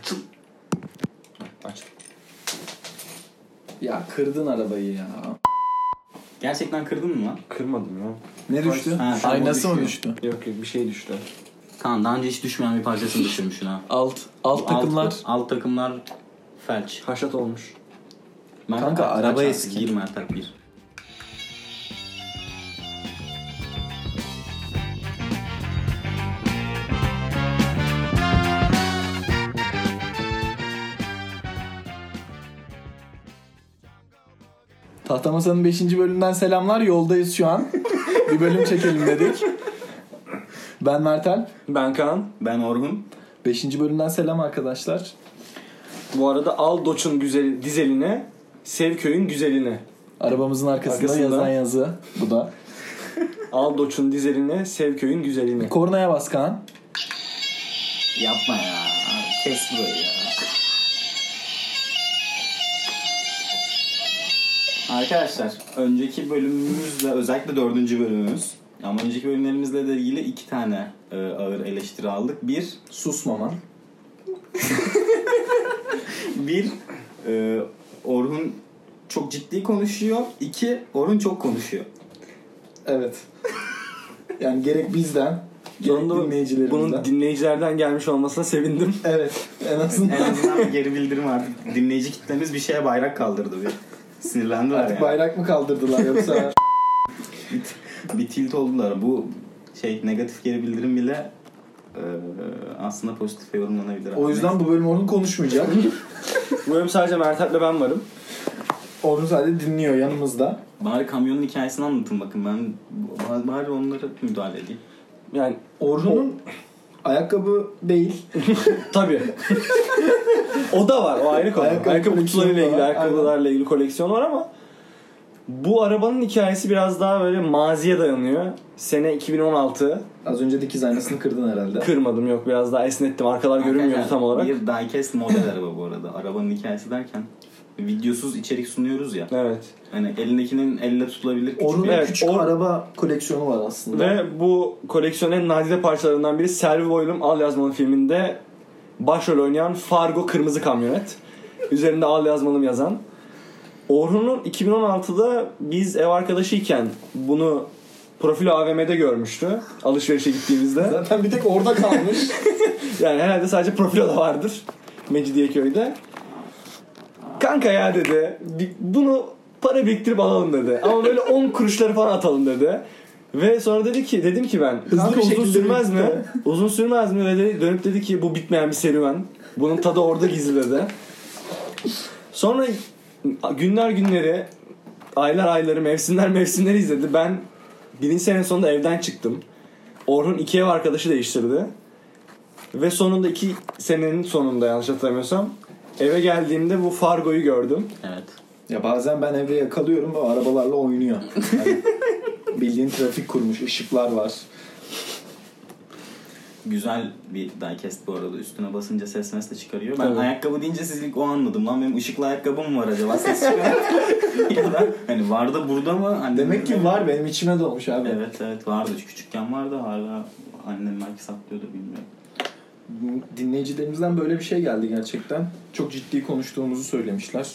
Açıl. Açtım. Ya kırdın arabayı ya. Gerçekten kırdın mı lan? Kırmadım ya. Ne düştü? Ha, tamam, Aynası mı düştü? Yok yok bir şey düştü. Tamam daha önce hiç düşmeyen bir parçasını düşürmüşsün ha. Alt alt takımlar. Alt, alt takımlar felç. Haşat olmuş. Ben Kanka, araba eski. Bir Mert bir. Tahta Masa'nın 5. bölümünden selamlar. Yoldayız şu an. bir bölüm çekelim dedik. Ben Mertel. Ben Kaan. Ben Orhun. 5. bölümden selam arkadaşlar. Bu arada al Doç'un güzel dizeline, Sevköy'ün güzeline. Arabamızın arkasında, Arkasında. yazan yazı. Bu da. Al Doç'un dizeline, Sevköy'ün güzeline. Kornaya bas Kaan. Yapma ya. Kes burayı ya. Arkadaşlar önceki bölümümüzle özellikle dördüncü bölümümüz ama önceki bölümlerimizle de ilgili iki tane e, ağır eleştiri aldık. Bir, Susmaman. bir e, Orhun çok ciddi konuşuyor. İki, Orhun çok konuşuyor. Evet. Yani gerek bizden, gerek Sonunda dinleyicilerimizden. bunun dinleyicilerden gelmiş olmasına sevindim. evet. En azından En azından bir geri bildirim artık. Dinleyici kitlemiz bir şeye bayrak kaldırdı bir. Sinirlendiler artık yani. bayrak mı kaldırdılar yoksa bir tilt oldular. Bu şey negatif geri bildirim bile e, aslında pozitif yorumlanabilir. o yüzden bu bölüm Orhun konuşmayacak. Bu bölüm sadece Mertap'le ben varım. Orhun sadece dinliyor yanımızda. Bari kamyonun hikayesini anlatın bakın ben bari onlara müdahale edeyim. Yani Orhun'un ayakkabı değil. tabii. o da var. O ayrı konu. Ayakkabı Ayakkabı, kutularıyla ilgili, var. ayakkabılarla ilgili koleksiyon var ama bu arabanın hikayesi biraz daha böyle maziye dayanıyor. Sene 2016. Az önce dikiz aynasını kırdın herhalde. Kırmadım yok biraz daha esnettim. Arkalar görünmüyordu tam olarak. Bir diecast model araba bu arada. Arabanın hikayesi derken videosuz içerik sunuyoruz ya. Evet. Hani elindekinin elle tutulabilir küçük Orhun'un bir... Evet, küçük Or- araba koleksiyonu var aslında. Ve bu koleksiyonun en nadide parçalarından biri Selvi Boylum Al Yazmalı filminde başrol oynayan Fargo Kırmızı Kamyonet. Üzerinde Al Yazmalım yazan. Orhun'un 2016'da biz ev arkadaşıyken bunu Profil AVM'de görmüştü. Alışverişe gittiğimizde. Zaten bir tek orada kalmış. Yani herhalde sadece Profilo'da vardır. Mecidiyeköy'de. Kanka ya dedi. "bi- Bunu para biriktirip alalım dedi. Ama böyle 10 kuruşları falan atalım dedi. Ve sonra dedi ki dedim ki ben Hızlı kanka bir uzun sürmez mi? bitti." Uzun sürmez mi? Ve dedi, dönüp dedi ki bu bitmeyen bir serüven. Bunun tadı orada gizli dedi. Sonra günler günleri aylar ayları mevsimler mevsimleri izledi. Ben birinci sene sonunda evden çıktım. Orhun iki ev arkadaşı değiştirdi. Ve sonunda iki senenin sonunda yanlış hatırlamıyorsam eve geldiğimde bu Fargo'yu gördüm. Evet. ya bazen ben evde yakalıyorum ve arabalarla oynuyor. Hani bildiğin trafik kurmuş, ışıklar var. Güzel bir diecast bu arada. Üstüne basınca ses mes de çıkarıyor. Ben Tabii. ayakkabı deyince siz ilk o anladım. Lan benim ışıklı ayakkabım mı var acaba? Ses ya da hani var da burada mı? Annem Demek ki var benim içime dolmuş abi. Evet evet vardı. Küçükken vardı. Hala annem belki saklıyordu bilmiyorum. Dinleyicilerimizden böyle bir şey geldi gerçekten. Çok ciddi konuştuğumuzu söylemişler.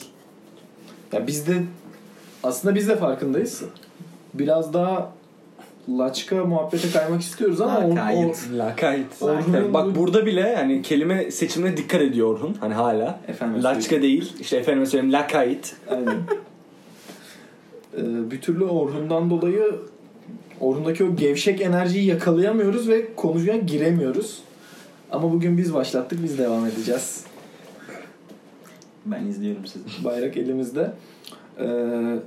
Ya biz de aslında biz de farkındayız. Biraz daha laçka muhabbete kaymak istiyoruz ama o, o, Lakayt. Lakayt. Orhun'un Bak bu- burada bile yani kelime seçimine dikkat ediyor Orhun. Hani hala. Efendim Laçka değil. İşte efendime söyleyeyim lakayt. Aynen. Ee, bir türlü Orhun'dan dolayı Orhun'daki o gevşek enerjiyi yakalayamıyoruz ve konuya giremiyoruz. Ama bugün biz başlattık, biz devam edeceğiz. Ben izliyorum sizi. Bayrak elimizde. Ee,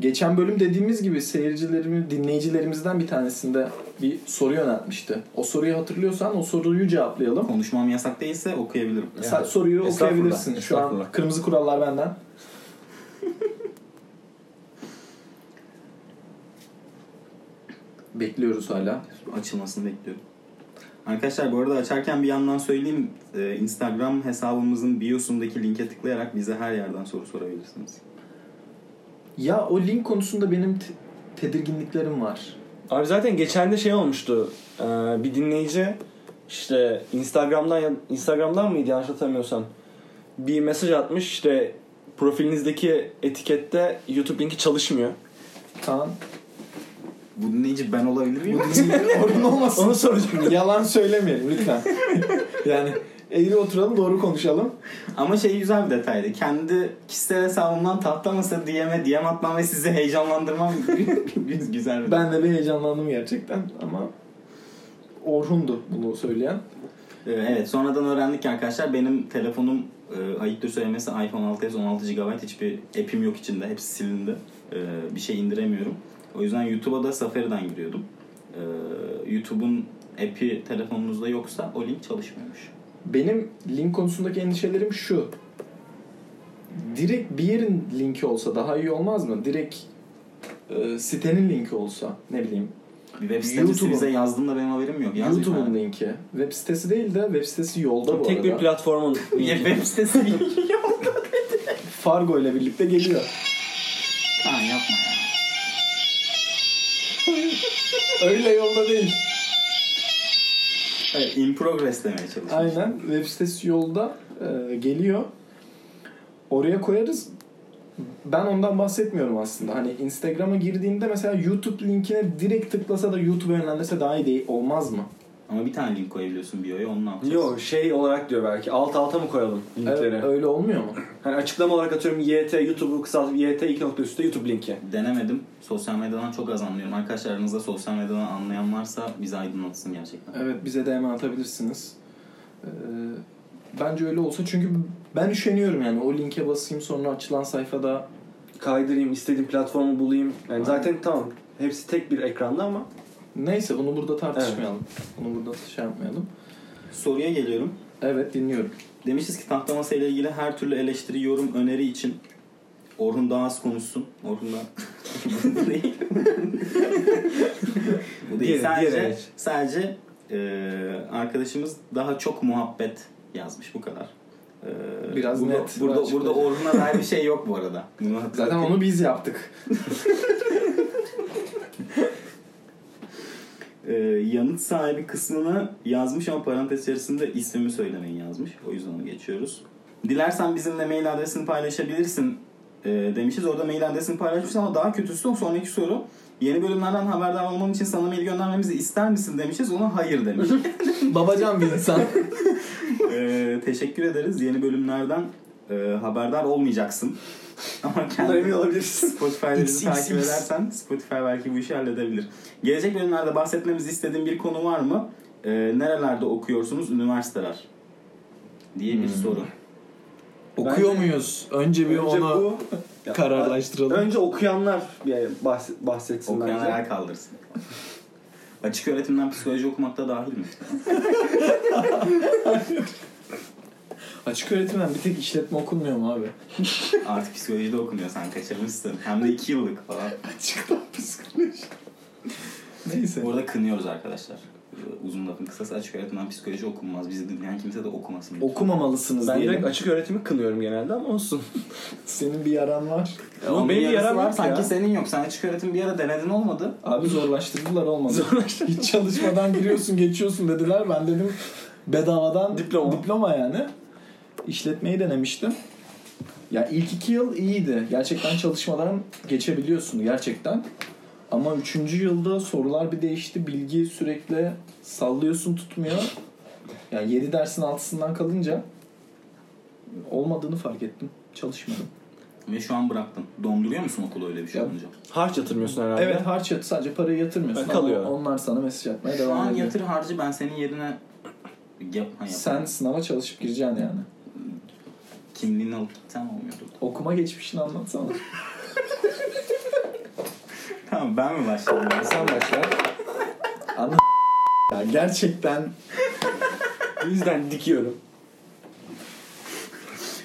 geçen bölüm dediğimiz gibi seyircilerimiz, dinleyicilerimizden bir tanesinde bir soru yöneltmişti. O soruyu hatırlıyorsan o soruyu cevaplayalım. Konuşmam yasak değilse okuyabilirim. Sen soruyu Estağfurullah, okuyabilirsin. Şu an kırmızı kurallar benden. Bekliyoruz hala. Açılmasını bekliyorum. Arkadaşlar bu arada açarken bir yandan söyleyeyim. Ee, Instagram hesabımızın biosundaki linke tıklayarak bize her yerden soru sorabilirsiniz. Ya o link konusunda benim te- tedirginliklerim var. Abi zaten geçen de şey olmuştu. Ee, bir dinleyici işte Instagram'dan Instagram'dan mıydı yanlış hatırlamıyorsam bir mesaj atmış işte profilinizdeki etikette YouTube linki çalışmıyor. Kaan. Bu dinleyici ben olabilir miyim? Orun olmasın. Onu soracağım. Yalan söylemeyelim lütfen. yani eğri oturalım doğru konuşalım. Ama şey güzel bir detaydı. Kendi kişisel hesabımdan tahta masa DM'e DM atmam ve sizi heyecanlandırmam güzel bir Ben de bir heyecanlandım gerçekten ama Orhun'du bunu söyleyen. Ee, Evet sonradan öğrendik ki arkadaşlar benim telefonum e, ayıptır söylemesi iPhone 6s 16 GB hiçbir app'im yok içinde. Hepsi silindi. Ee, bir şey indiremiyorum. O yüzden YouTube'a da Safari'den giriyordum. Ee, YouTube'un app'i telefonunuzda yoksa o link çalışmıyormuş. Benim link konusundaki endişelerim şu. Direkt bir yerin linki olsa daha iyi olmaz mı? Direkt e, sitenin linki olsa ne bileyim. Bir web sitesi YouTube'un- size yazdığımda benim haberim yok. Yazmayayım YouTube'un ben. linki. Web sitesi değil de web sitesi yolda bu Tek bir arada. platformun Ya web sitesi yok. Fargo ile birlikte geliyor. Öyle yolda değil. Evet, in progress demeye çalışıyorum. Aynen. Web sitesi yolda e, geliyor. Oraya koyarız. Ben ondan bahsetmiyorum aslında. Hani Instagram'a girdiğinde mesela YouTube linkine direkt tıklasa da YouTube'a yönlendirse daha iyi değil, olmaz mı? Ama bir tane link koyabiliyorsun bio'ya onu ne yapacağız? Yok şey olarak diyor belki alt alta mı koyalım linkleri? Evet, öyle olmuyor mu? Hani açıklama olarak atıyorum YT YouTube'u kısaltıp YT 2 nokta üstte YouTube linki. Denemedim. Sosyal medyadan çok az anlıyorum. Arkadaşlar aranızda sosyal medyadan anlayan varsa bizi aydınlatsın gerçekten. Evet bize de hemen atabilirsiniz. Ee, bence öyle olsa çünkü ben üşeniyorum yani o linke basayım sonra açılan sayfada Kaydırayım, istediğim platformu bulayım. Yani zaten tamam. Hepsi tek bir ekranda ama neyse bunu burada tartışmayalım. Bunu burada şey yapmayalım. Soruya geliyorum. Evet dinliyorum. Demişiz ki tahta masa ile ilgili her türlü eleştiri, yorum, öneri için Orhun daha az konuşsun. Orhun da bu değil. bu değil. Diğeri- sadece diğeri. sadece e, arkadaşımız daha çok muhabbet yazmış bu kadar. E, Biraz burada, net Burada, burada Orhun'a dair bir şey yok bu arada. Zaten onu biz yaptık. Ee, yanıt sahibi kısmını yazmış ama parantez içerisinde ismimi söylemeyi yazmış. O yüzden onu geçiyoruz. Dilersen bizimle mail adresini paylaşabilirsin e, demişiz. Orada mail adresini paylaşmış ama daha kötüsü o sonraki soru. Yeni bölümlerden haberdar olmam için sana mail göndermemizi ister misin demişiz. Ona hayır demiş. Babacan bir insan. Ee, teşekkür ederiz. Yeni bölümlerden e, haberdar olmayacaksın. Ama kendi emin X, X, takip edersen Spotify belki bu işi halledebilir. Gelecek bölümlerde bahsetmemizi istediğin bir konu var mı? Ee, nerelerde okuyorsunuz üniversiteler? Diye bir Hmm. soru. Okuyor muyuz? Önce bir Önce onu bu kararlaştıralım. Önce okuyanlar bir bahs- bahsetsin Okuyanlar bence. el kaldırsın. Açık öğretimden psikoloji okumak da dahil mi? Açık öğretimden bir tek işletme okunmuyor mu abi? Artık psikoloji de okunuyor sen kaçırmışsın. Hem de iki yıllık falan. Açıktan psikoloji. Neyse. Bu arada kınıyoruz arkadaşlar. Ee, Uzun lafın kısası açık öğretimden psikoloji okunmaz. Bizi dinleyen kimse de okumasın. Okumamalısınız Ben diyelim. direkt açık öğretimi kınıyorum genelde ama olsun. Senin bir yaran var. Ya Ama benim bir yaram var. Sanki ya. senin yok. Sen açık öğretim bir ara denedin olmadı. Abi zorlaştırdılar olmadı. Hiç çalışmadan giriyorsun geçiyorsun dediler. Ben dedim bedavadan Diploma. diploma yani. İşletmeyi denemiştim. Ya ilk iki yıl iyiydi. Gerçekten çalışmadan geçebiliyorsun gerçekten. Ama üçüncü yılda sorular bir değişti. Bilgi sürekli sallıyorsun tutmuyor. Yani 7 dersin altısından kalınca olmadığını fark ettim. Çalışmadım. Ve şu an bıraktım. Donduruyor musun okulu öyle bir şey Ya- olunca? Harç yatırmıyorsun herhalde. Evet harç yatı sadece parayı yatırmıyorsun. Ha, kalıyor. Onlar sana mesaj atmaya Şu devam an ediyor. yatır harcı ben senin yerine yapma Sen yaparım. sınava çalışıp gireceksin yani. Kimliğini alıp gitsen olmuyordu. Okuma geçmişini anlatsana. Tamam ben mi başlayayım? Sen başla. Anla ya gerçekten O yüzden dikiyorum.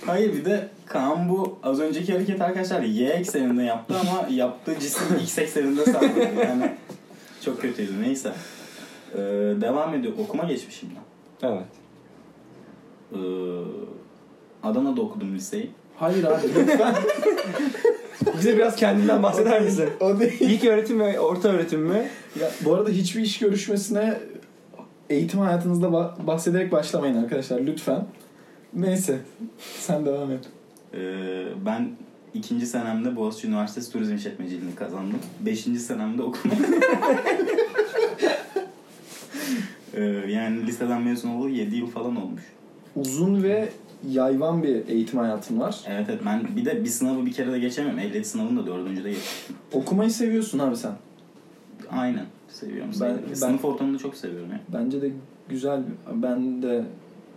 Hayır bir de Kaan bu az önceki hareket arkadaşlar y ekseninde yaptı ama yaptığı cisim x ekseninde salladı. Yani çok kötüydü neyse. Ee, devam ediyor. Okuma geçmişim ben. Evet. Ee, Adana'da okudum liseyi. hayır abi lütfen. Bize biraz kendinden bahseder misin? o değil. İlk öğretim ve orta öğretim mi? Ya, bu arada hiçbir iş görüşmesine eğitim hayatınızda ba- bahsederek başlamayın arkadaşlar lütfen. Neyse sen devam et. Ee, ben ikinci senemde Boğaziçi Üniversitesi Turizm İşletmeciliğini kazandım. Beşinci senemde okuma. Ee, yani liseden mezun olalı 7 yıl falan olmuş. Uzun ve yayvan bir eğitim hayatın var. Evet evet ben bir de bir sınavı bir kere de geçemiyorum. Ehliyet sınavını da dördüncüde geçtim. Okumayı seviyorsun abi sen. Aynen. Seviyorum. Ben- Ben, ben- Sınıf ortamını çok seviyorum ya. Bence de güzel. Ben de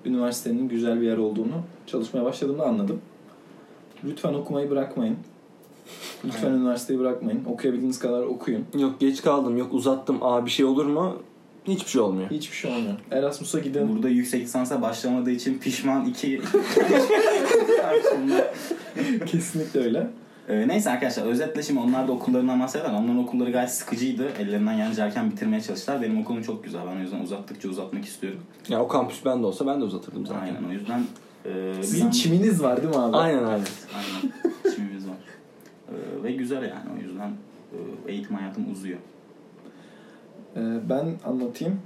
üniversitenin güzel bir yer olduğunu çalışmaya başladığımda anladım. Lütfen okumayı bırakmayın. Lütfen Evet. üniversiteyi bırakmayın. Okuyabildiğiniz kadar okuyun. Yok geç kaldım. Yok uzattım. Aa bir şey olur mu? Hiçbir şey olmuyor. Hiçbir şey olmuyor. Erasmus'a gidin. Burada yüksek lisansa başlamadığı için pişman iki Kesinlikle öyle. Ee, neyse arkadaşlar özetle şimdi onlar da okullarından bahseder. Onların okulları gayet sıkıcıydı. Ellerinden gelince erken bitirmeye çalıştılar. Benim okulum çok güzel. Ben o yüzden uzattıkça uzatmak istiyorum. Ya o kampüs bende olsa ben de uzatırdım zaten. Aynen o yüzden e, Sizin an- çiminiz var değil mi abi? Aynen abi. Aynen. Çimimiz var. Ee, ve güzel yani o yüzden e, eğitim hayatım uzuyor. Ee, ben anlatayım.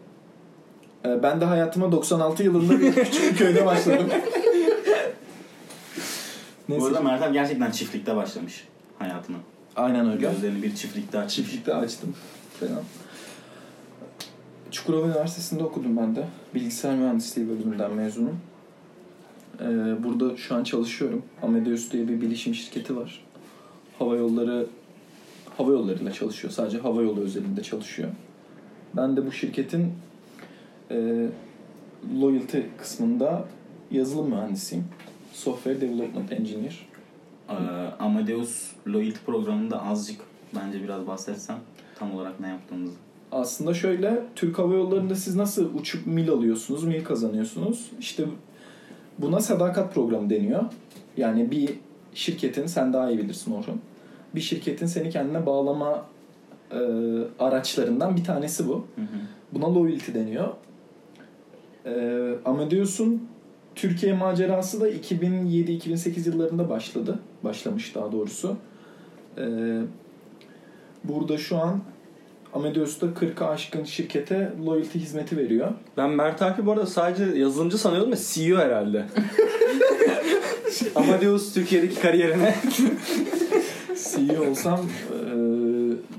Ee, ben de hayatıma 96 yılında bir küçük bir köyde başladım. Bu Neyse. arada Mertem gerçekten çiftlikte başlamış hayatına. Aynen öyle. Gözlerini bir çiftlikte açmış. Çiftlikte açtım. Falan. Çukurova Üniversitesi'nde okudum ben de. Bilgisayar mühendisliği bölümünden mezunum. Ee, burada şu an çalışıyorum. Amadeus diye bir bilişim şirketi var. Hava yolları hava yollarıyla çalışıyor. Sadece hava yolu özelinde çalışıyor. Ben de bu şirketin e, loyalty kısmında yazılım mühendisiyim. Software Development Engineer. Ee, Amadeus Loyalty programında azıcık bence biraz bahsetsen tam olarak ne yaptığınızı. Aslında şöyle Türk Hava Yolları'nda siz nasıl uçup mil alıyorsunuz, mil kazanıyorsunuz. İşte buna sadakat programı deniyor. Yani bir şirketin, sen daha iyi bilirsin Orhun. Bir şirketin seni kendine bağlama e, araçlarından bir tanesi bu. Hı hı. Buna loyalty deniyor. E, Amadeus'un Türkiye macerası da 2007-2008 yıllarında başladı. Başlamış daha doğrusu. E, burada şu an Amadeus'ta 40'a aşkın şirkete loyalty hizmeti veriyor. Ben Mert Akif bu arada sadece yazılımcı sanıyordum da CEO herhalde. Amadeus Türkiye'deki kariyerine CEO olsam e,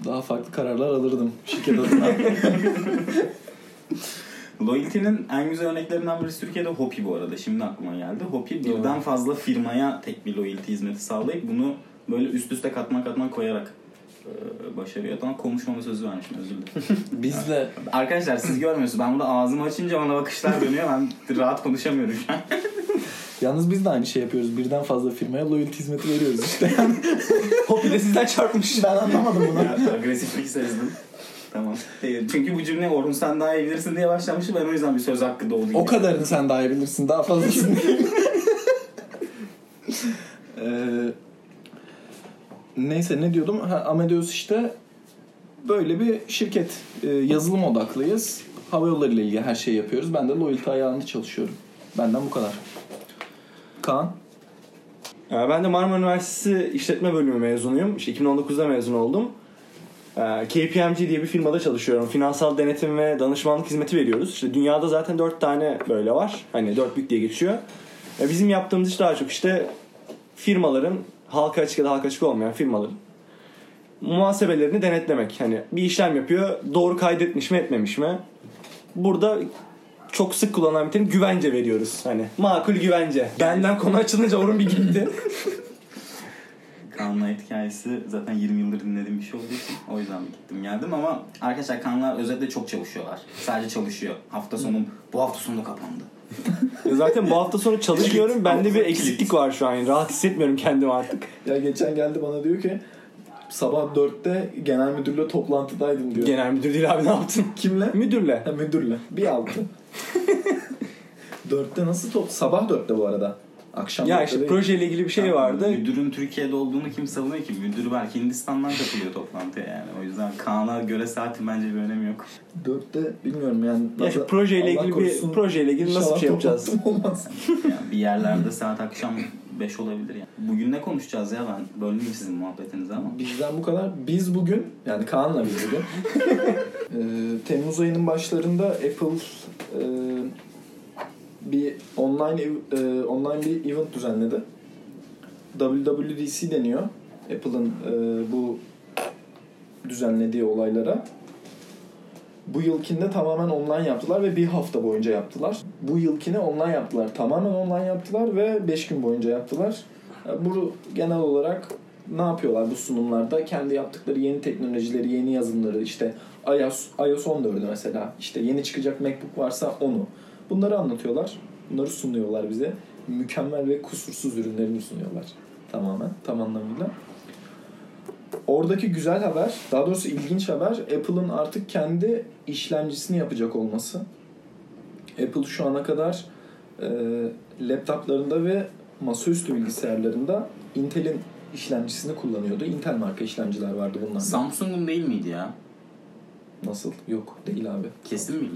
daha farklı kararlar alırdım şirket adına. Loyalty'nin en güzel örneklerinden birisi Türkiye'de Hopi bu arada. Şimdi aklıma geldi. Hopi birden fazla firmaya tek bir loyalty hizmeti sağlayıp bunu böyle üst üste katman katman koyarak e, başarıyor. Tamam konuşmama sözü vermişim özür dilerim. Bizle Arkadaşlar siz görmüyorsunuz. Ben burada ağzımı açınca bana bakışlar dönüyor. Ben rahat konuşamıyorum şu an. Yalnız biz de aynı şey yapıyoruz. Birden fazla firmaya loyalty hizmeti veriyoruz işte. Yani Hopi de sizden çarpmış. ben anlamadım bunu. Ya, Agresiflik sezdim. Tamam. E, Çünkü bu cümle Orhun sen daha iyi bilirsin diye başlamıştı. Ben o yüzden bir söz hakkı doğdu. O kadarını sen daha iyi bilirsin. Daha fazlasını. Ee, neyse ne diyordum? Ha, Amadeus işte böyle bir şirket. Ee, yazılım odaklıyız. Hava yolları ile ilgili her şeyi yapıyoruz. Ben de loyalty ayağında çalışıyorum. Benden bu kadar. Kaan? Ya ben de Marmara Üniversitesi İşletme Bölümü mezunuyum. İşte 2019'da mezun oldum. Ee, KPMG diye bir firmada çalışıyorum. Finansal denetim ve danışmanlık hizmeti veriyoruz. İşte dünyada zaten 4 tane böyle var. Hani 4 büyük diye geçiyor. Ee, Bizim yaptığımız iş daha çok işte firmaların halka açık ya da halka açık olmayan firmaların muhasebelerini denetlemek. Hani bir işlem yapıyor. Doğru kaydetmiş mi etmemiş mi? Burada çok sık kullanılan bir terim güvence veriyoruz. Hani makul güvence. Benden konu açılınca Orhun bir gitti. Kaan'la et hikayesi zaten 20 yıldır dinlediğim bir şey olduğu için o yüzden gittim geldim ama arkadaşlar Kaan'la özetle çok çalışıyorlar. Sadece çalışıyor. Hafta sonu bu hafta sonu da kapandı. Zaten bu hafta sonu çalışmıyorum. Bende bir eksiklik var şu an. Rahat hissetmiyorum kendimi artık. Ya geçen geldi bana diyor ki sabah 4'te genel müdürle toplantıdaydım diyor. Genel müdür değil abi ne yaptın? Kimle? Müdürle. Ha, müdürle. Bir altı. dörtte nasıl top? Sabah dörtte bu arada. Akşam Ya işte projeyle ilgili bir şey vardı. Müdürün Türkiye'de olduğunu kim savunuyor ki? Müdür belki Hindistan'dan katılıyor toplantıya yani. O yüzden Kaan'a göre saatin bence bir önemi yok. Dörtte bilmiyorum yani. Ya işte projeyle Allah ilgili korusun, bir projeyle ilgili nasıl bir şey yapacağız? Olmaz. Yani bir yerlerde saat akşam 5 olabilir yani. Bugün ne konuşacağız ya ben bölmeyeyim sizin muhabbetinizi ama. Bizden bu kadar. Biz bugün yani Kaan'la biz bugün Ee, Temmuz ayının başlarında Apple e, bir online e, online bir event düzenledi. WWDC deniyor. Apple'ın e, bu düzenlediği olaylara. Bu yılkinde tamamen online yaptılar ve bir hafta boyunca yaptılar. Bu yılkini online yaptılar. Tamamen online yaptılar ve 5 gün boyunca yaptılar. Bu genel olarak ne yapıyorlar bu sunumlarda? Kendi yaptıkları yeni teknolojileri, yeni yazılımları işte iOS, iOS 14'ü mesela işte yeni çıkacak MacBook varsa onu. Bunları anlatıyorlar. Bunları sunuyorlar bize. Mükemmel ve kusursuz ürünlerini sunuyorlar. Tamamen, tam anlamıyla. Oradaki güzel haber, daha doğrusu ilginç haber Apple'ın artık kendi işlemcisini yapacak olması. Apple şu ana kadar e, laptoplarında ve masaüstü bilgisayarlarında Intel'in işlemcisini kullanıyordu. Intel marka işlemciler vardı bunlar. Samsung'un değil miydi ya? Nasıl? Yok değil abi. Kesin mi?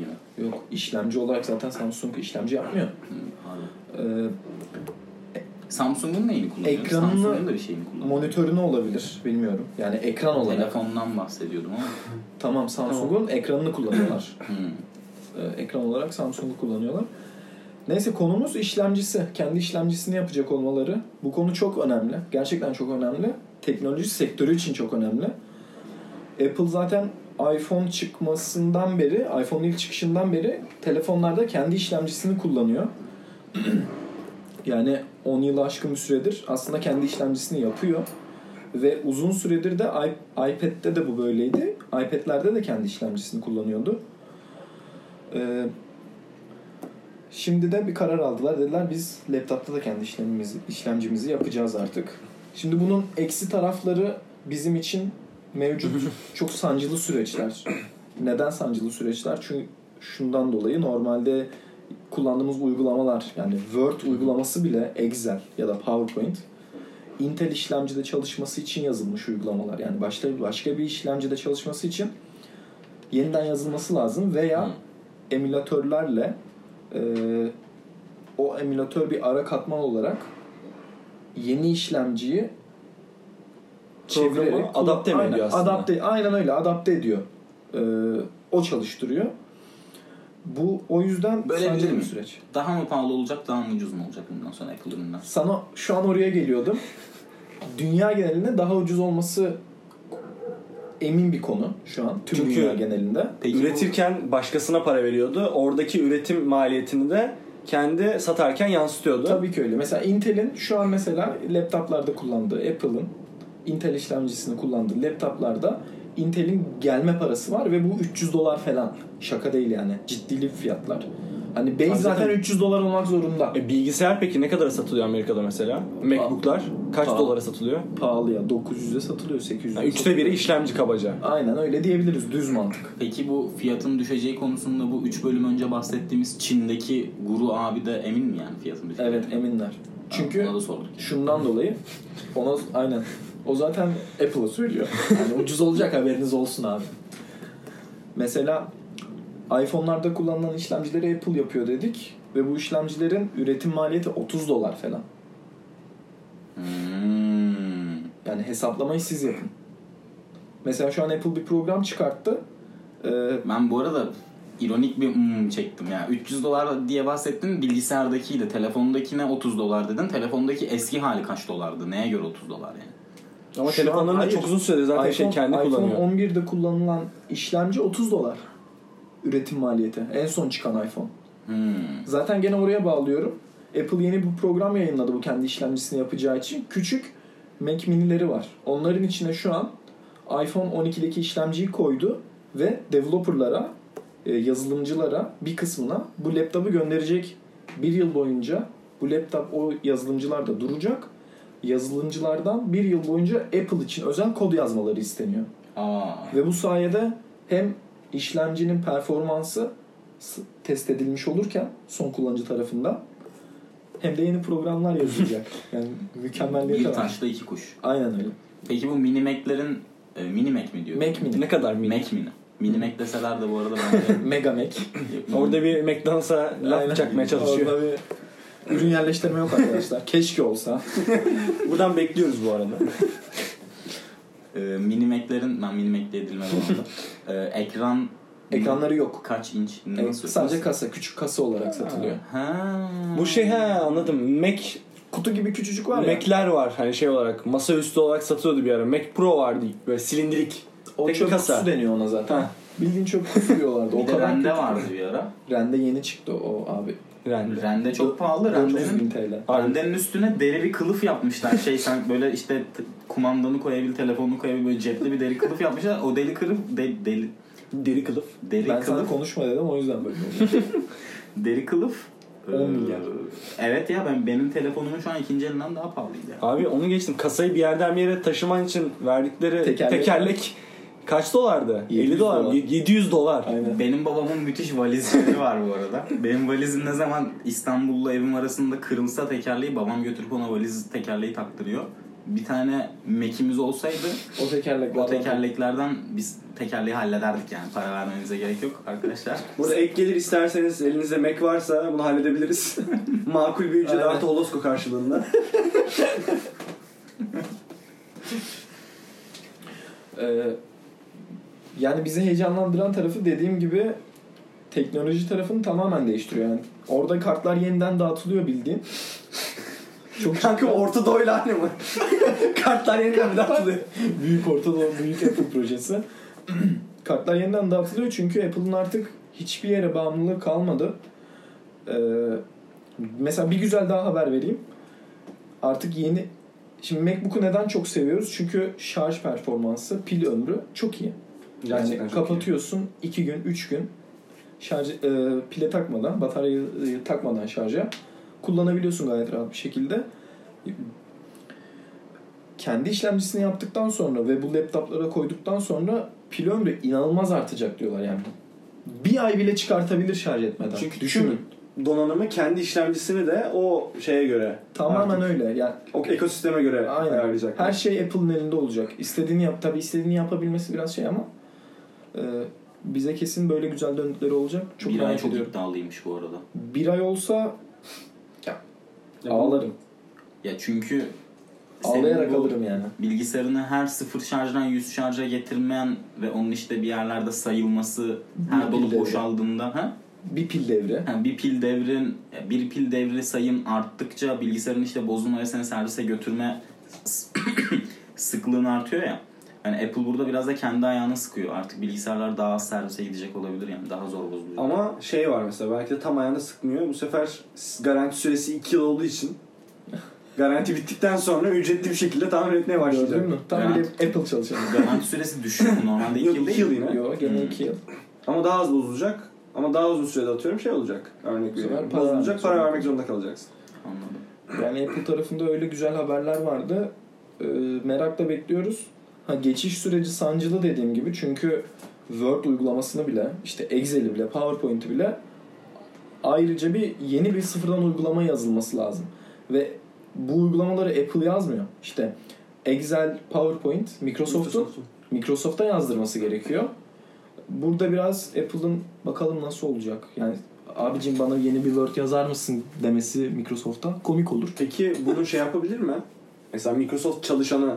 Yok. işlemci olarak zaten Samsung işlemci yapmıyor. Hı. Ee, Samsung'un neyini kullanıyor? Ekranını- Samsung'un da bir şeyini kullanıyor. monitörünü olabilir. Bilmiyorum. Yani ekran olarak. Telefondan bahsediyordum ama. Tamam Samsung'un ekranını kullanıyorlar. Hı. Ee, ekran olarak Samsung'u kullanıyorlar. Neyse konumuz işlemcisi. Kendi işlemcisini yapacak olmaları. Bu konu çok önemli. Gerçekten çok önemli. Teknoloji sektörü için çok önemli. Apple zaten iPhone çıkmasından beri, iPhone ilk çıkışından beri telefonlarda kendi işlemcisini kullanıyor. yani 10 yıl aşkın bir süredir aslında kendi işlemcisini yapıyor. Ve uzun süredir de iP- iPad'de de bu böyleydi. iPad'lerde de kendi işlemcisini kullanıyordu. Ee, şimdi de bir karar aldılar. Dediler biz laptopta da kendi işlemimizi, işlemcimizi yapacağız artık. Şimdi bunun eksi tarafları bizim için mevcut çok sancılı süreçler. Neden sancılı süreçler? Çünkü şundan dolayı normalde kullandığımız uygulamalar yani Word uygulaması bile Excel ya da PowerPoint Intel işlemcide çalışması için yazılmış uygulamalar. Yani başka başka bir işlemcide çalışması için yeniden yazılması lazım veya emülatörlerle e, o emülatör bir ara katman olarak yeni işlemciyi Programı çevirerek adapte mi ediyor aslında? Adapte, aynen öyle adapte ediyor. E, o çalıştırıyor. Bu o yüzden Böyle bir mi? süreç. Daha mı pahalı olacak, daha mı ucuz mu olacak bundan sonra Apple ürünler? Sana şu an oraya geliyordum. Dünya genelinde daha ucuz olması emin bir konu şu an tüm Çünkü- dünya genelinde. Peki bu- Üretirken başkasına para veriyordu. Oradaki üretim maliyetini de kendi satarken yansıtıyordu. Tabii ki öyle. Mesela Intel'in şu an mesela laptoplarda kullandığı Apple'ın Intel işlemcisini kullandığı laptoplarda Intel'in gelme parası var ve bu 300 dolar falan. Şaka değil yani. Ciddili fiyatlar. Hani base zaten zaten- 300 dolar olmak zorunda. E, bilgisayar peki ne kadara satılıyor Amerika'da mesela? Macbook'lar kaç Pahalı. dolara satılıyor? Pahalı ya. 900'e satılıyor, 800'e Yani üçte biri işlemci kabaca. Aynen öyle diyebiliriz. Düz mantık. Peki bu fiyatın düşeceği konusunda bu 3 bölüm önce bahsettiğimiz Çin'deki Guru abi de emin mi yani fiyatın düşeceği? Evet eminler. Çünkü Ona da sorduk. şundan dolayı ona aynen o zaten Apple'a söylüyor. Yani ucuz olacak haberiniz olsun abi. Mesela iPhone'larda kullanılan işlemcileri Apple yapıyor dedik ve bu işlemcilerin üretim maliyeti 30 dolar falan. Hmm. Yani hesaplamayı siz yapın. Mesela şu an Apple bir program çıkarttı. Ee, Ben bu arada ironik bir hmm çektim ya. 300 dolar diye bahsettin bilgisayardakiydi. Telefondakine 30 dolar dedin. Telefondaki eski hali kaç dolardı? Neye göre 30 dolar yani? Ama Şu an telefonlarında hayır. çok uzun süredir zaten şey kendi iPhone kullanıyor. 11'de kullanılan işlemci 30 dolar. Üretim maliyeti. En son çıkan iPhone. Hmm. Zaten gene oraya bağlıyorum. Apple yeni bir program yayınladı bu kendi işlemcisini yapacağı için. Küçük Mac mini'leri var. Onların içine şu an iPhone 12'deki işlemciyi koydu ve developerlara, e, yazılımcılara bir kısmına bu laptopu gönderecek. Bir yıl boyunca bu laptop o yazılımcılarda duracak. Yazılımcılardan bir yıl boyunca Apple için özel kod yazmaları isteniyor. Aa. Ve bu sayede hem işlemcinin performansı test edilmiş olurken son kullanıcı tarafından hem de yeni programlar yazılacak. Yani mükemmelliyete Bir var. taşla iki kuş. Aynen öyle. Peki bu mini Mac'lerin e, mini Mac mi diyor? Mac mini. Ne kadar mini? Mac mini. Mini Mac deseler de bu arada bence Mega Mac. Orada bir McDonald's'a laf çakmaya çalışıyor. Orada bir ürün yerleştirme yok arkadaşlar. Keşke olsa. Buradan bekliyoruz bu arada. e, mini Mac'lerin ben mini Mac diye edilmez bu arada. E, ekran Ekranları yok. kaç inç? Evet, Nasıl? sadece kasa, küçük kasa olarak satılıyor. Ha. Bu şey he anladım. Mac Kutu gibi küçücük var ya. Mac'ler var hani şey olarak masaüstü olarak satıyordu bir ara. Mac Pro vardı böyle silindirik. o tek çöp kasa. kutusu deniyor ona zaten. Ha. Bildiğin çöp kutusu diyorlardı. o Bir kadar rende vardı bir ara. Rende yeni çıktı o abi. Yani. Rende çok pahalı. 900 bin Rendenin, rendenin üstüne deri bir kılıf yapmışlar. Şey sen böyle işte kumandanı koyabil, telefonunu koyabil böyle cepli bir deri kılıf yapmışlar. O deri kılıf de, deli, Deri kılıf. deri Ben sana kılıf konuşma dedim o yüzden böyle deri kılıf 10 e, milyar. Evet ya ben benim telefonumun şu an ikinci elinden daha pahalıydı. Abi onu geçtim. Kasayı bir yerden bir yere taşıman için verdikleri Tekerlek. tekerlek, kaç dolardı? 700 50 dolar. dolar. 700 dolar. Aynen. Benim babamın müthiş valizleri var bu arada. Benim valizim ne zaman İstanbul'la evim arasında kırılsa tekerleği babam götürüp ona valiz tekerleği taktırıyor. Bir tane Mac'imiz olsaydı O tekerlek o tekerleklerden biz tekerleği hallederdik yani. Para vermenize gerek yok arkadaşlar. Burada ek gelir isterseniz elinizde Mac varsa bunu halledebiliriz. Makul bir ücret artı holosko karşılığında. Ee, yani bizi heyecanlandıran tarafı dediğim gibi teknoloji tarafını tamamen değiştiriyor yani. Orada kartlar yeniden dağıtılıyor bildiğin. Çok Kanka Orta Doğu'yla aynı mı? Kartlar yeniden dağıtılıyor. büyük Orta Doğu büyük Apple projesi. kartlar yeniden dağıtılıyor çünkü Apple'ın artık hiçbir yere bağımlılığı kalmadı. Ee, mesela bir güzel daha haber vereyim. Artık yeni Şimdi MacBook'u neden çok seviyoruz? Çünkü şarj performansı, pil ömrü çok iyi. Gerçekten yani kapatıyorsun 2 gün, 3 gün şarj e, pile takmadan, bataryayı e, takmadan şarja kullanabiliyorsun gayet rahat bir şekilde. Kendi işlemcisini yaptıktan sonra ve bu laptoplara koyduktan sonra pil ömrü inanılmaz artacak diyorlar yani. Bir ay bile çıkartabilir şarj etmeden. Çünkü düşünün. donanımı kendi işlemcisini de o şeye göre Tamamen artık öyle. Yani o ekosisteme göre Aynen. ayarlayacak. Her şey Apple'ın elinde olacak. İstediğini yap. Tabii istediğini yapabilmesi biraz şey ama e, bize kesin böyle güzel döndükleri olacak. Çok bir ay çok ediyorum. iddialıymış bu arada. Bir ay olsa Ya bu- ağlarım. Ya çünkü Ağlayarak alırım yani. bilgisayarını her sıfır şarjdan 100 şarja getirmeyen ve onun işte bir yerlerde sayılması her Bir dolu pilleri. boşaldığında ha? Bir pil devri. Ha, bir pil devrin bir pil devri sayın arttıkça bilgisayarın işte bozulma ve seni servise götürme sıklığın artıyor ya. Yani Apple burada biraz da kendi ayağını sıkıyor. Artık bilgisayarlar daha az servise gidecek olabilir yani daha zor bozuluyor. Ama şey var mesela belki de tam ayağına sıkmıyor. Bu sefer garanti süresi 2 yıl olduğu için garanti bittikten sonra ücretli bir şekilde tamir etmeye başlayacak. Gördün mü? Tam bir Apple çalışanı. Garanti süresi düşük mü? Normalde 2 Yok, yıl iki değil yıl mi? yine. Yok gene Hmm. 2 yıl. Ama daha az bozulacak. Ama daha uzun sürede atıyorum şey olacak. Örnek sefer veriyorum. para Bozulacak para zorunda vermek zorunda kalacaksın. Anladım. Yani Apple tarafında öyle güzel haberler vardı. Ee, merakla bekliyoruz. Ha geçiş süreci sancılı dediğim gibi çünkü Word uygulamasını bile, işte Excel'i bile, PowerPoint'i bile ayrıca bir yeni bir sıfırdan uygulama yazılması lazım. Ve bu uygulamaları Apple yazmıyor. İşte Excel, PowerPoint, Microsoft'un Microsoft'a yazdırması gerekiyor. Burada biraz Apple'ın bakalım nasıl olacak. Yani abicim bana yeni bir Word yazar mısın demesi Microsoft'a komik olur. Peki bunu şey yapabilir mi? Mesela Microsoft çalışanı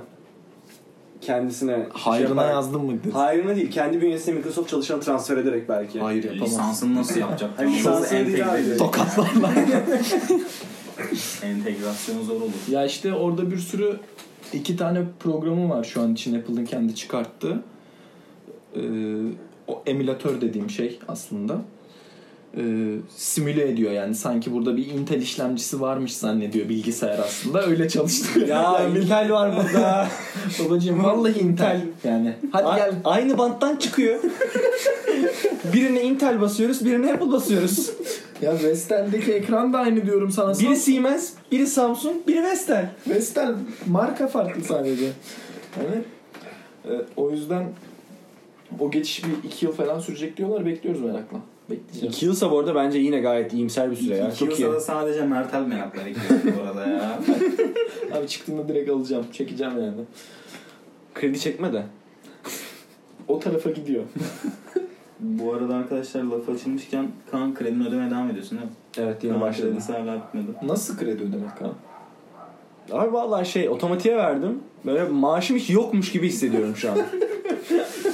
kendisine şey Hayrına yaparak- yazdım mı? Hayrına değil. Kendi bünyesine Microsoft çalışanı transfer ederek belki. Hayır yapamaz. Lisansını nasıl yapacak? Hayır, lisansını entegre edecek? Tokatlarla. Entegrasyon zor olur. ya işte orada bir sürü iki tane programı var şu an için Apple'ın kendi çıkarttığı. Ee, o emülatör dediğim şey aslında. Ee, simüle ediyor yani sanki burada bir Intel işlemcisi varmış zannediyor bilgisayar aslında öyle çalıştırıyor. Ya Yani Intel var burada. babacığım vallahi Intel yani. Hadi A- gel Aynı banttan çıkıyor. birine Intel basıyoruz, birine Apple basıyoruz. Ya Vestel'deki ekran da aynı diyorum sana. Biri Siemens, biri Samsung, biri Vestel. Vestel marka farklı sadece. Hani e, o yüzden o geçiş bir iki yıl falan sürecek diyorlar. Bekliyoruz merakla. Bekleyeceğim. 2 yılsa bu arada bence yine gayet iyimser bir süre ya. İki Çok iyi. yılsa da sadece Mertel merakları gidiyor bu arada ya. Abi çıktığında direkt alacağım. Çekeceğim yani. Kredi çekme de. O tarafa gidiyor. bu arada arkadaşlar laf açılmışken Kaan kredini ödemeye devam ediyorsun değil mi? Evet yeni başladım. kredisi hala bitmedi. Nasıl kredi ödemek kan? Abi vallahi şey otomatiğe verdim. Böyle maaşım hiç yokmuş gibi hissediyorum şu an.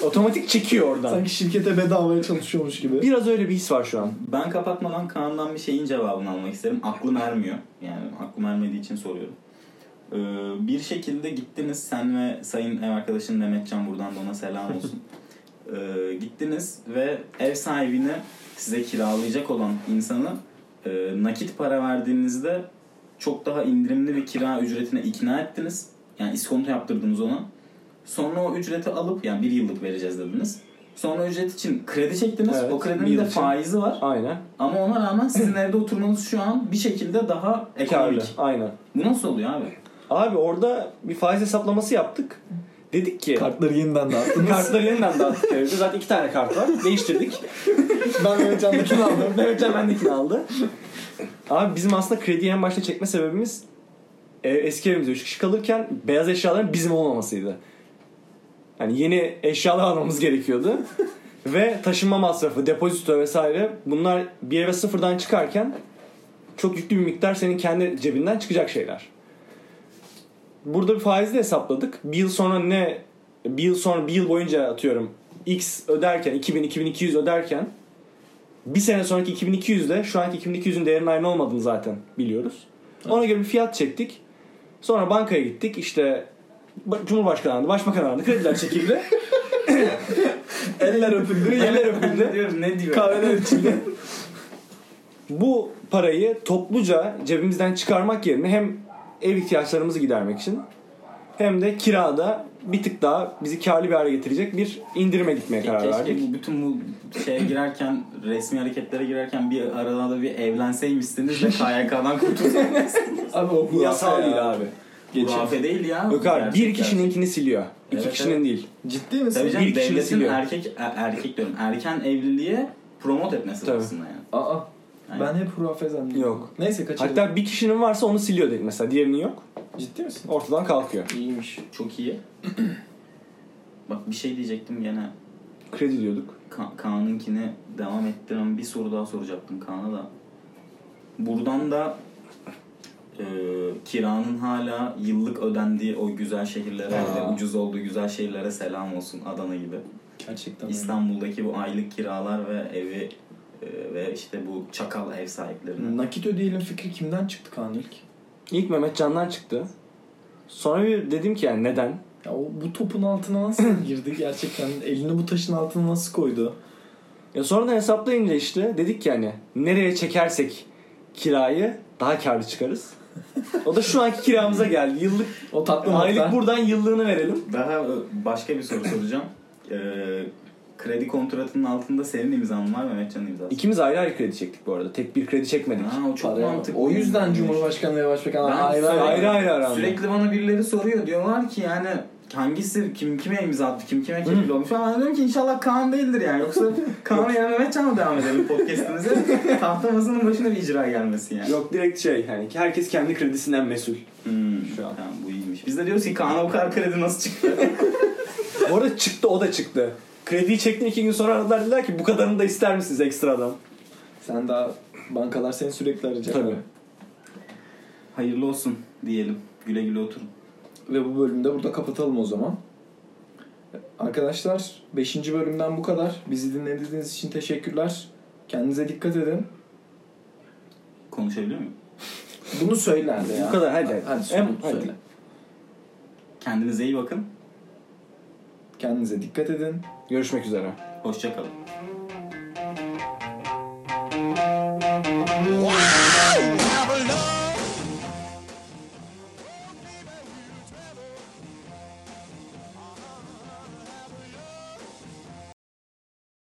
Otomatik çekiyor oradan. Sanki şirkete bedavaya çalışıyormuş gibi. Biraz öyle bir his var şu an. Ben kapatmadan Kaan'dan bir şeyin cevabını almak isterim. Aklım ermiyor. Yani aklım ermediği için soruyorum. Ee, bir şekilde gittiniz sen ve sayın ev arkadaşın Mehmetcan buradan da ona selam olsun. Ee, gittiniz ve ev sahibini size kiralayacak olan insanı e, nakit para verdiğinizde çok daha indirimli bir kira ücretine ikna ettiniz. Yani iskonto yaptırdınız ona. Sonra o ücreti alıp yani bir yıllık vereceğiz dediniz. Sonra ücret için kredi çektiniz. Evet, o kredinin de için. faizi var. Aynen. Ama ona rağmen sizin evde oturmanız şu an bir şekilde daha Karlı. ekonomik. Aynen. Bu nasıl oluyor abi? Abi orada bir faiz hesaplaması yaptık. Dedik ki Kartları yeniden dağıttınız. kartları yeniden dağıttık evde. Zaten iki tane kart var. Değiştirdik. ben Mehmetcan'dakini aldım. Mehmetcan bendekini aldı. Abi bizim aslında krediyi en başta çekme sebebimiz e, eski evimizde 3 kişi kalırken beyaz eşyaların bizim olmamasıydı. Yani yeni eşyalar almamız gerekiyordu. Ve taşınma masrafı, depozito vesaire bunlar bir eve sıfırdan çıkarken çok yüklü bir miktar senin kendi cebinden çıkacak şeyler. Burada bir faizle hesapladık. Bir yıl sonra ne bir yıl sonra bir yıl boyunca atıyorum X öderken 2000 2200 öderken bir sene sonraki 2200 ile şu anki 2200'ün değerinin aynı olmadığını zaten biliyoruz. Ona göre bir fiyat çektik. Sonra bankaya gittik. İşte ba- Cumhurbaşkanı, Başbakan krediler çekildi. Eller öpüldü. Eller öpüldü. diyor, ne diyor? Kahveler içildi. Bu parayı topluca cebimizden çıkarmak yerine hem ev ihtiyaçlarımızı gidermek için hem de kirada bir tık daha bizi karlı bir hale getirecek bir indirime gitmeye karar Keşke verdik. bu bütün bu şeye girerken resmi hareketlere girerken bir arada da bir evlenseymişsiniz de KYK'dan kurtulsaydınız. Abi o Yasal ya. değil abi. Geçin. Hurafe değil ya. Yok abi bir Gerçek, kişininkini siliyor. İki Evet, kişinin evet. değil. Ciddi misin? Tabii canım Bir kişinin devletin siliyor. erkek er- erkek diyorum erken evliliğe promote etmesi Tabii. aslında yani. Aa. Aynen. Ben hep hurafe zannediyorum. Yok. Neyse kaçalım. Hatta bir kişinin varsa onu siliyor dedik mesela. Diğerinin yok. Ciddi misin? Ortadan kalkıyor. İyiymiş. Çok iyi. Bak bir şey diyecektim gene Kredi diyorduk. Ka- Kaan'ınkini devam ettiren bir soru daha soracaktım Kaan'a da. Buradan da e, kiranın hala yıllık ödendiği o güzel şehirlere Aa. ve ucuz olduğu güzel şehirlere selam olsun Adana gibi. Gerçekten. İstanbul'daki bu aylık kiralar ve evi e, ve işte bu çakal ev sahiplerine. Nakit ödeyelim fikri kimden çıktı Kaan ilk? İlk Mehmet Can'dan çıktı. Sonra bir dedim ki yani neden? Ya o bu topun altına nasıl girdi gerçekten? Elini bu taşın altına nasıl koydu? Ya sonradan hesaplayınca işte dedik ki hani nereye çekersek kirayı daha karlı çıkarız. O da şu anki kiramıza geldi. Yıllık O tatlı aylık nokta. buradan yıllığını verelim. Daha e, başka bir soru soracağım. E, kredi kontratının altında senin imzan var Mehmetcan'ın imzası. İkimiz ayrı ayrı kredi çektik bu arada. Tek bir kredi çekmedik. Ha, o çok Paraya- mantıklı. O yüzden Cumhurbaşkanı ve Başbakan Ben ayrı sürekli- ayrı ayrı arandı. Sürekli bana birileri soruyor. Diyorlar ki yani hangisi kim kime imza attı, kim kime kefil olmuş. Ama ben diyorum ki inşallah Kaan değildir yani. Yoksa Kaan'a yani Mehmetcan'la devam edelim podcastimize. Tahta masanın başına bir icra gelmesin yani. Yok direkt şey hani herkes kendi kredisinden mesul. Hmm, Şu an. Tamam bu iyiymiş. Biz de diyoruz ki Kaan'a o kadar kredi nasıl çıktı? Bu arada çıktı o da çıktı. Krediyi çektin iki gün sonra aradılar dediler ki bu kadarını da ister misiniz ekstradan? Sen daha bankalar seni sürekli arayacak. Tabii. abi. Hayırlı olsun diyelim. Güle güle oturun. Ve bu bölümü de burada kapatalım o zaman. Arkadaşlar 5. bölümden bu kadar. Bizi dinlediğiniz için teşekkürler. Kendinize dikkat edin. Konuşabiliyor muyum? Bunu söyler de ya. Bu kadar hadi. Hadi söyle. Em- hadi. söyle. Kendinize iyi bakın. Kendinize dikkat edin. Görüşmek üzere. Hoşçakalın.